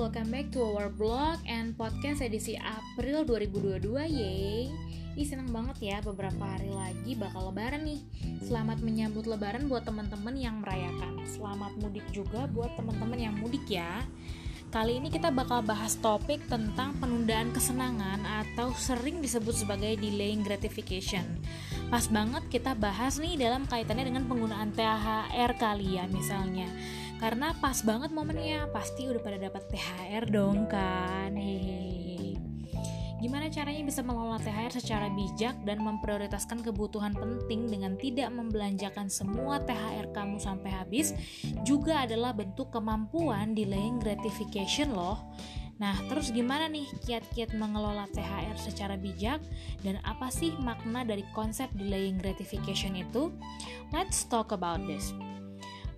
welcome back to our blog and podcast edisi April 2022 Yeay Ih seneng banget ya beberapa hari lagi bakal lebaran nih. Selamat menyambut lebaran buat teman-teman yang merayakan. Selamat mudik juga buat teman-teman yang mudik ya. Kali ini kita bakal bahas topik tentang penundaan kesenangan atau sering disebut sebagai delaying gratification. Pas banget kita bahas nih dalam kaitannya dengan penggunaan THR kalian misalnya karena pas banget momennya pasti udah pada dapat THR dong kan hehehe Gimana caranya bisa mengelola THR secara bijak dan memprioritaskan kebutuhan penting dengan tidak membelanjakan semua THR kamu sampai habis juga adalah bentuk kemampuan delaying gratification loh. Nah, terus gimana nih kiat-kiat mengelola THR secara bijak dan apa sih makna dari konsep delaying gratification itu? Let's talk about this.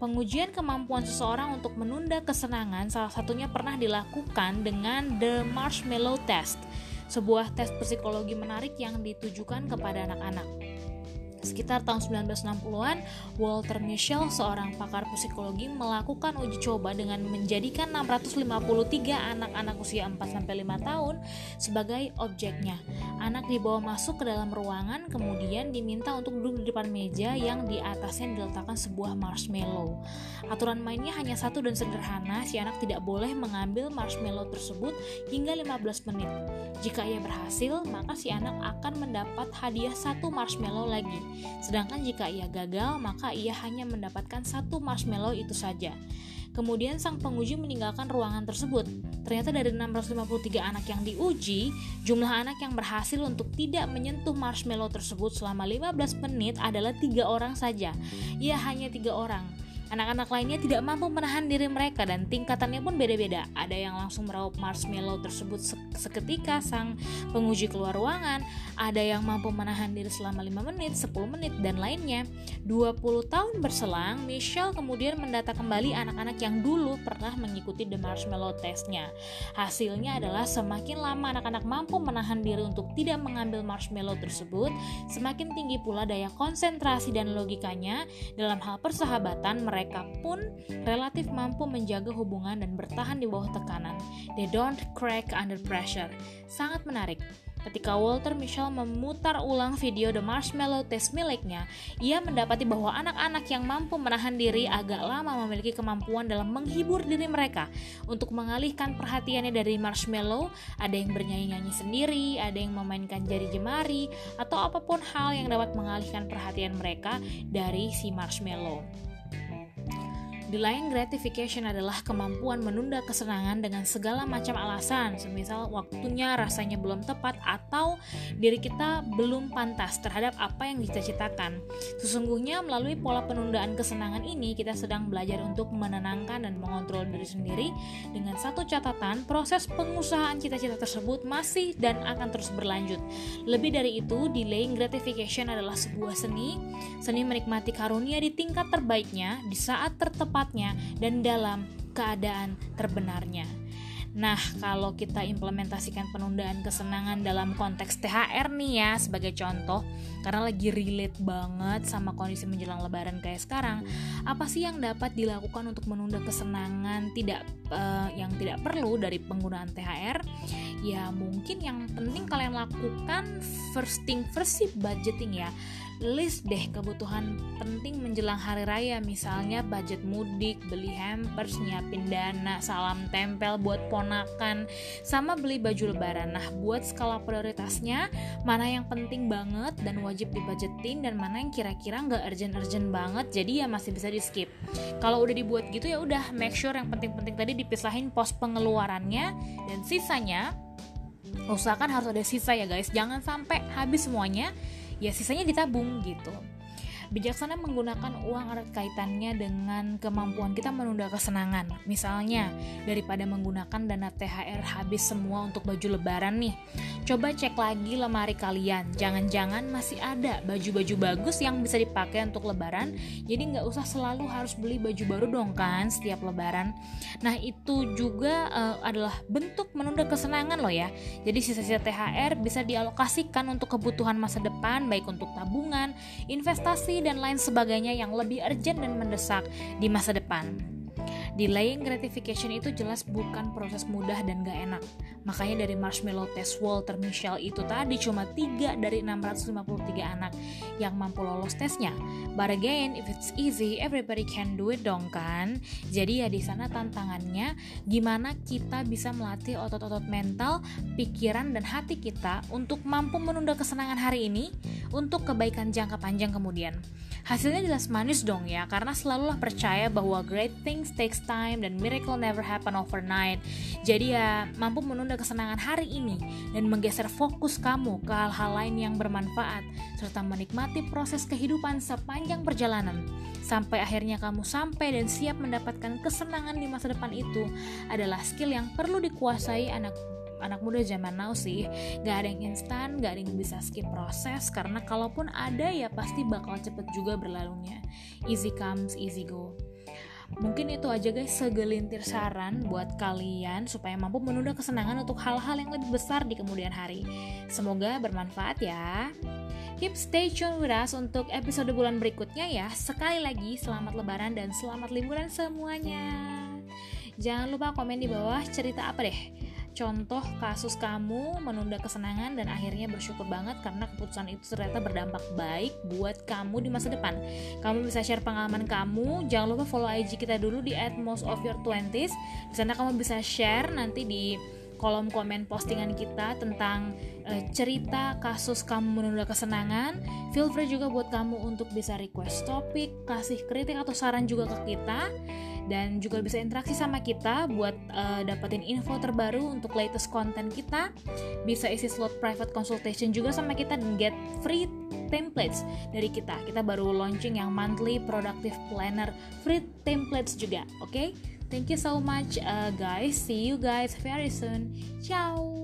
Pengujian kemampuan seseorang untuk menunda kesenangan salah satunya pernah dilakukan dengan The Marshmallow Test, sebuah tes psikologi menarik yang ditujukan kepada anak-anak. Sekitar tahun 1960-an, Walter Mischel, seorang pakar psikologi, melakukan uji coba dengan menjadikan 653 anak-anak usia 4-5 tahun sebagai objeknya. Anak dibawa masuk ke dalam ruangan, kemudian diminta untuk duduk di depan meja yang di atasnya diletakkan sebuah marshmallow. Aturan mainnya hanya satu dan sederhana, si anak tidak boleh mengambil marshmallow tersebut hingga 15 menit. Jika ia berhasil, maka si anak akan mendapat hadiah satu marshmallow lagi. Sedangkan jika ia gagal, maka ia hanya mendapatkan satu marshmallow itu saja. Kemudian sang penguji meninggalkan ruangan tersebut. Ternyata dari 653 anak yang diuji, jumlah anak yang berhasil untuk tidak menyentuh marshmallow tersebut selama 15 menit adalah tiga orang saja. Ia hanya tiga orang. Anak-anak lainnya tidak mampu menahan diri mereka dan tingkatannya pun beda-beda. Ada yang langsung meraup marshmallow tersebut seketika sang penguji keluar ruangan, ada yang mampu menahan diri selama 5 menit, 10 menit, dan lainnya. 20 tahun berselang, Michelle kemudian mendata kembali anak-anak yang dulu pernah mengikuti The Marshmallow Testnya. Hasilnya adalah semakin lama anak-anak mampu menahan diri untuk tidak mengambil marshmallow tersebut, semakin tinggi pula daya konsentrasi dan logikanya dalam hal persahabatan mereka mereka pun relatif mampu menjaga hubungan dan bertahan di bawah tekanan. They don't crack under pressure. Sangat menarik. Ketika Walter Michel memutar ulang video The Marshmallow Test miliknya, ia mendapati bahwa anak-anak yang mampu menahan diri agak lama memiliki kemampuan dalam menghibur diri mereka. Untuk mengalihkan perhatiannya dari marshmallow, ada yang bernyanyi-nyanyi sendiri, ada yang memainkan jari jemari, atau apa pun hal yang dapat mengalihkan perhatian mereka dari si marshmallow. Delaying gratification adalah kemampuan menunda kesenangan dengan segala macam alasan, semisal waktunya rasanya belum tepat atau diri kita belum pantas terhadap apa yang dicita-citakan. Sesungguhnya melalui pola penundaan kesenangan ini kita sedang belajar untuk menenangkan dan mengontrol diri sendiri dengan satu catatan, proses pengusahaan cita-cita tersebut masih dan akan terus berlanjut. Lebih dari itu, delaying gratification adalah sebuah seni, seni menikmati karunia di tingkat terbaiknya di saat tertepat tepatnya dan dalam keadaan terbenarnya. Nah, kalau kita implementasikan penundaan kesenangan dalam konteks THR nih ya sebagai contoh, karena lagi relate banget sama kondisi menjelang lebaran kayak sekarang, apa sih yang dapat dilakukan untuk menunda kesenangan tidak uh, yang tidak perlu dari penggunaan THR? Ya, mungkin yang penting kalian lakukan first thing first sih budgeting ya list deh kebutuhan penting menjelang hari raya misalnya budget mudik, beli hampers, nyiapin dana, salam tempel buat ponakan, sama beli baju lebaran. Nah, buat skala prioritasnya, mana yang penting banget dan wajib dibudgetin dan mana yang kira-kira nggak urgent-urgent banget, jadi ya masih bisa di skip. Kalau udah dibuat gitu ya udah make sure yang penting-penting tadi dipisahin pos pengeluarannya dan sisanya usahakan harus ada sisa ya guys jangan sampai habis semuanya ya sisanya ditabung gitu bijaksana menggunakan uang erat kaitannya dengan kemampuan kita menunda kesenangan. Misalnya, daripada menggunakan dana THR habis semua untuk baju lebaran nih, coba cek lagi lemari kalian. Jangan-jangan masih ada baju-baju bagus yang bisa dipakai untuk lebaran, jadi nggak usah selalu harus beli baju baru dong kan setiap lebaran. Nah, itu juga uh, adalah bentuk menunda kesenangan loh ya. Jadi sisa-sisa THR bisa dialokasikan untuk kebutuhan masa depan, baik untuk tabungan, investasi, dan lain sebagainya yang lebih urgent dan mendesak di masa depan. Delaying gratification itu jelas bukan proses mudah dan gak enak. Makanya dari marshmallow test Walter Michelle itu tadi cuma 3 dari 653 anak yang mampu lolos tesnya. But again, if it's easy, everybody can do it dong kan? Jadi ya di sana tantangannya gimana kita bisa melatih otot-otot mental, pikiran dan hati kita untuk mampu menunda kesenangan hari ini untuk kebaikan jangka panjang kemudian. Hasilnya jelas manis dong ya, karena selalulah percaya bahwa great things takes time dan miracle never happen overnight. Jadi ya mampu menunda kesenangan hari ini dan menggeser fokus kamu ke hal-hal lain yang bermanfaat serta menikmati proses kehidupan sepanjang perjalanan sampai akhirnya kamu sampai dan siap mendapatkan kesenangan di masa depan itu adalah skill yang perlu dikuasai anak anak muda zaman now sih gak ada yang instan gak ada yang bisa skip proses karena kalaupun ada ya pasti bakal cepet juga berlalunya easy comes easy go Mungkin itu aja guys segelintir saran buat kalian supaya mampu menunda kesenangan untuk hal-hal yang lebih besar di kemudian hari. Semoga bermanfaat ya. Keep stay tune with us untuk episode bulan berikutnya ya. Sekali lagi selamat lebaran dan selamat liburan semuanya. Jangan lupa komen di bawah cerita apa deh contoh kasus kamu menunda kesenangan dan akhirnya bersyukur banget karena keputusan itu ternyata berdampak baik buat kamu di masa depan. Kamu bisa share pengalaman kamu, jangan lupa follow IG kita dulu di at most of your twenties. Di sana kamu bisa share nanti di kolom komen postingan kita tentang uh, cerita kasus kamu menunda kesenangan. Feel free juga buat kamu untuk bisa request topik, kasih kritik atau saran juga ke kita dan juga bisa interaksi sama kita buat uh, dapetin info terbaru untuk latest konten kita. Bisa isi slot private consultation juga sama kita dan get free templates dari kita. Kita baru launching yang monthly productive planner free templates juga, oke? Okay? Thank you so much uh, guys. See you guys very soon. Ciao.